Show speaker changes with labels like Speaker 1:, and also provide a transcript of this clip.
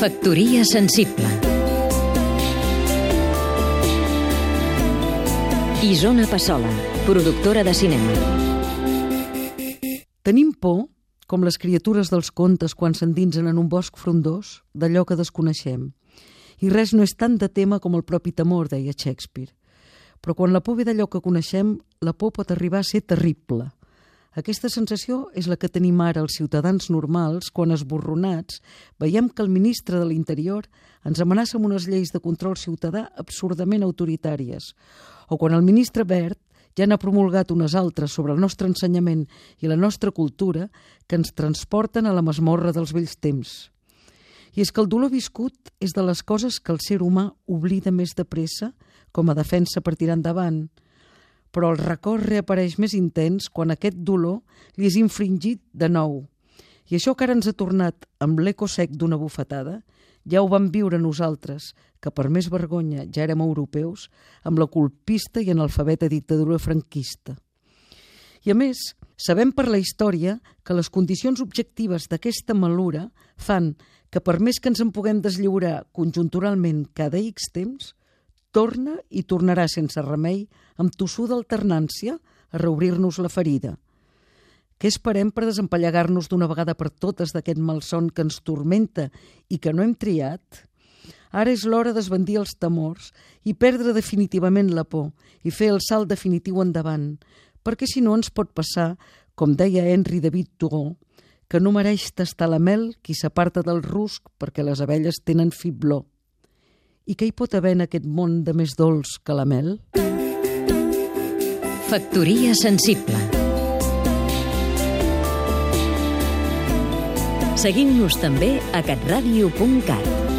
Speaker 1: Factoria sensible Isona Passola, productora de cinema
Speaker 2: Tenim por, com les criatures dels contes quan s'endinsen en un bosc frondós, d'allò que desconeixem. I res no és tant de tema com el propi temor, deia Shakespeare. Però quan la por ve d'allò que coneixem, la por pot arribar a ser terrible – aquesta sensació és la que tenim ara els ciutadans normals quan, esborronats, veiem que el ministre de l'Interior ens amenaça amb unes lleis de control ciutadà absurdament autoritàries, o quan el ministre Bert ja n'ha promulgat unes altres sobre el nostre ensenyament i la nostra cultura que ens transporten a la masmorra dels vells temps. I és que el dolor viscut és de les coses que el ser humà oblida més de pressa com a defensa per tirar endavant, però el record reapareix més intens quan aquest dolor li és infringit de nou. I això que ara ens ha tornat amb l'eco sec d'una bufetada, ja ho vam viure nosaltres, que per més vergonya ja érem europeus, amb la colpista i analfabeta dictadura franquista. I a més, sabem per la història que les condicions objectives d'aquesta malura fan que per més que ens en puguem deslliurar conjunturalment cada X temps, torna i tornarà sense remei, amb tossuda alternància, a reobrir-nos la ferida. Què esperem per desempallegar-nos d'una vegada per totes d'aquest malson que ens tormenta i que no hem triat? Ara és l'hora d'esbandir els temors i perdre definitivament la por i fer el salt definitiu endavant, perquè si no ens pot passar, com deia Henry David Thoreau, que no mereix tastar la mel qui s'aparta del rusc perquè les abelles tenen fibló. I què hi pot haver en aquest món de més dolç que la mel?
Speaker 1: Factoria sensible Seguim-nos també a catradio.cat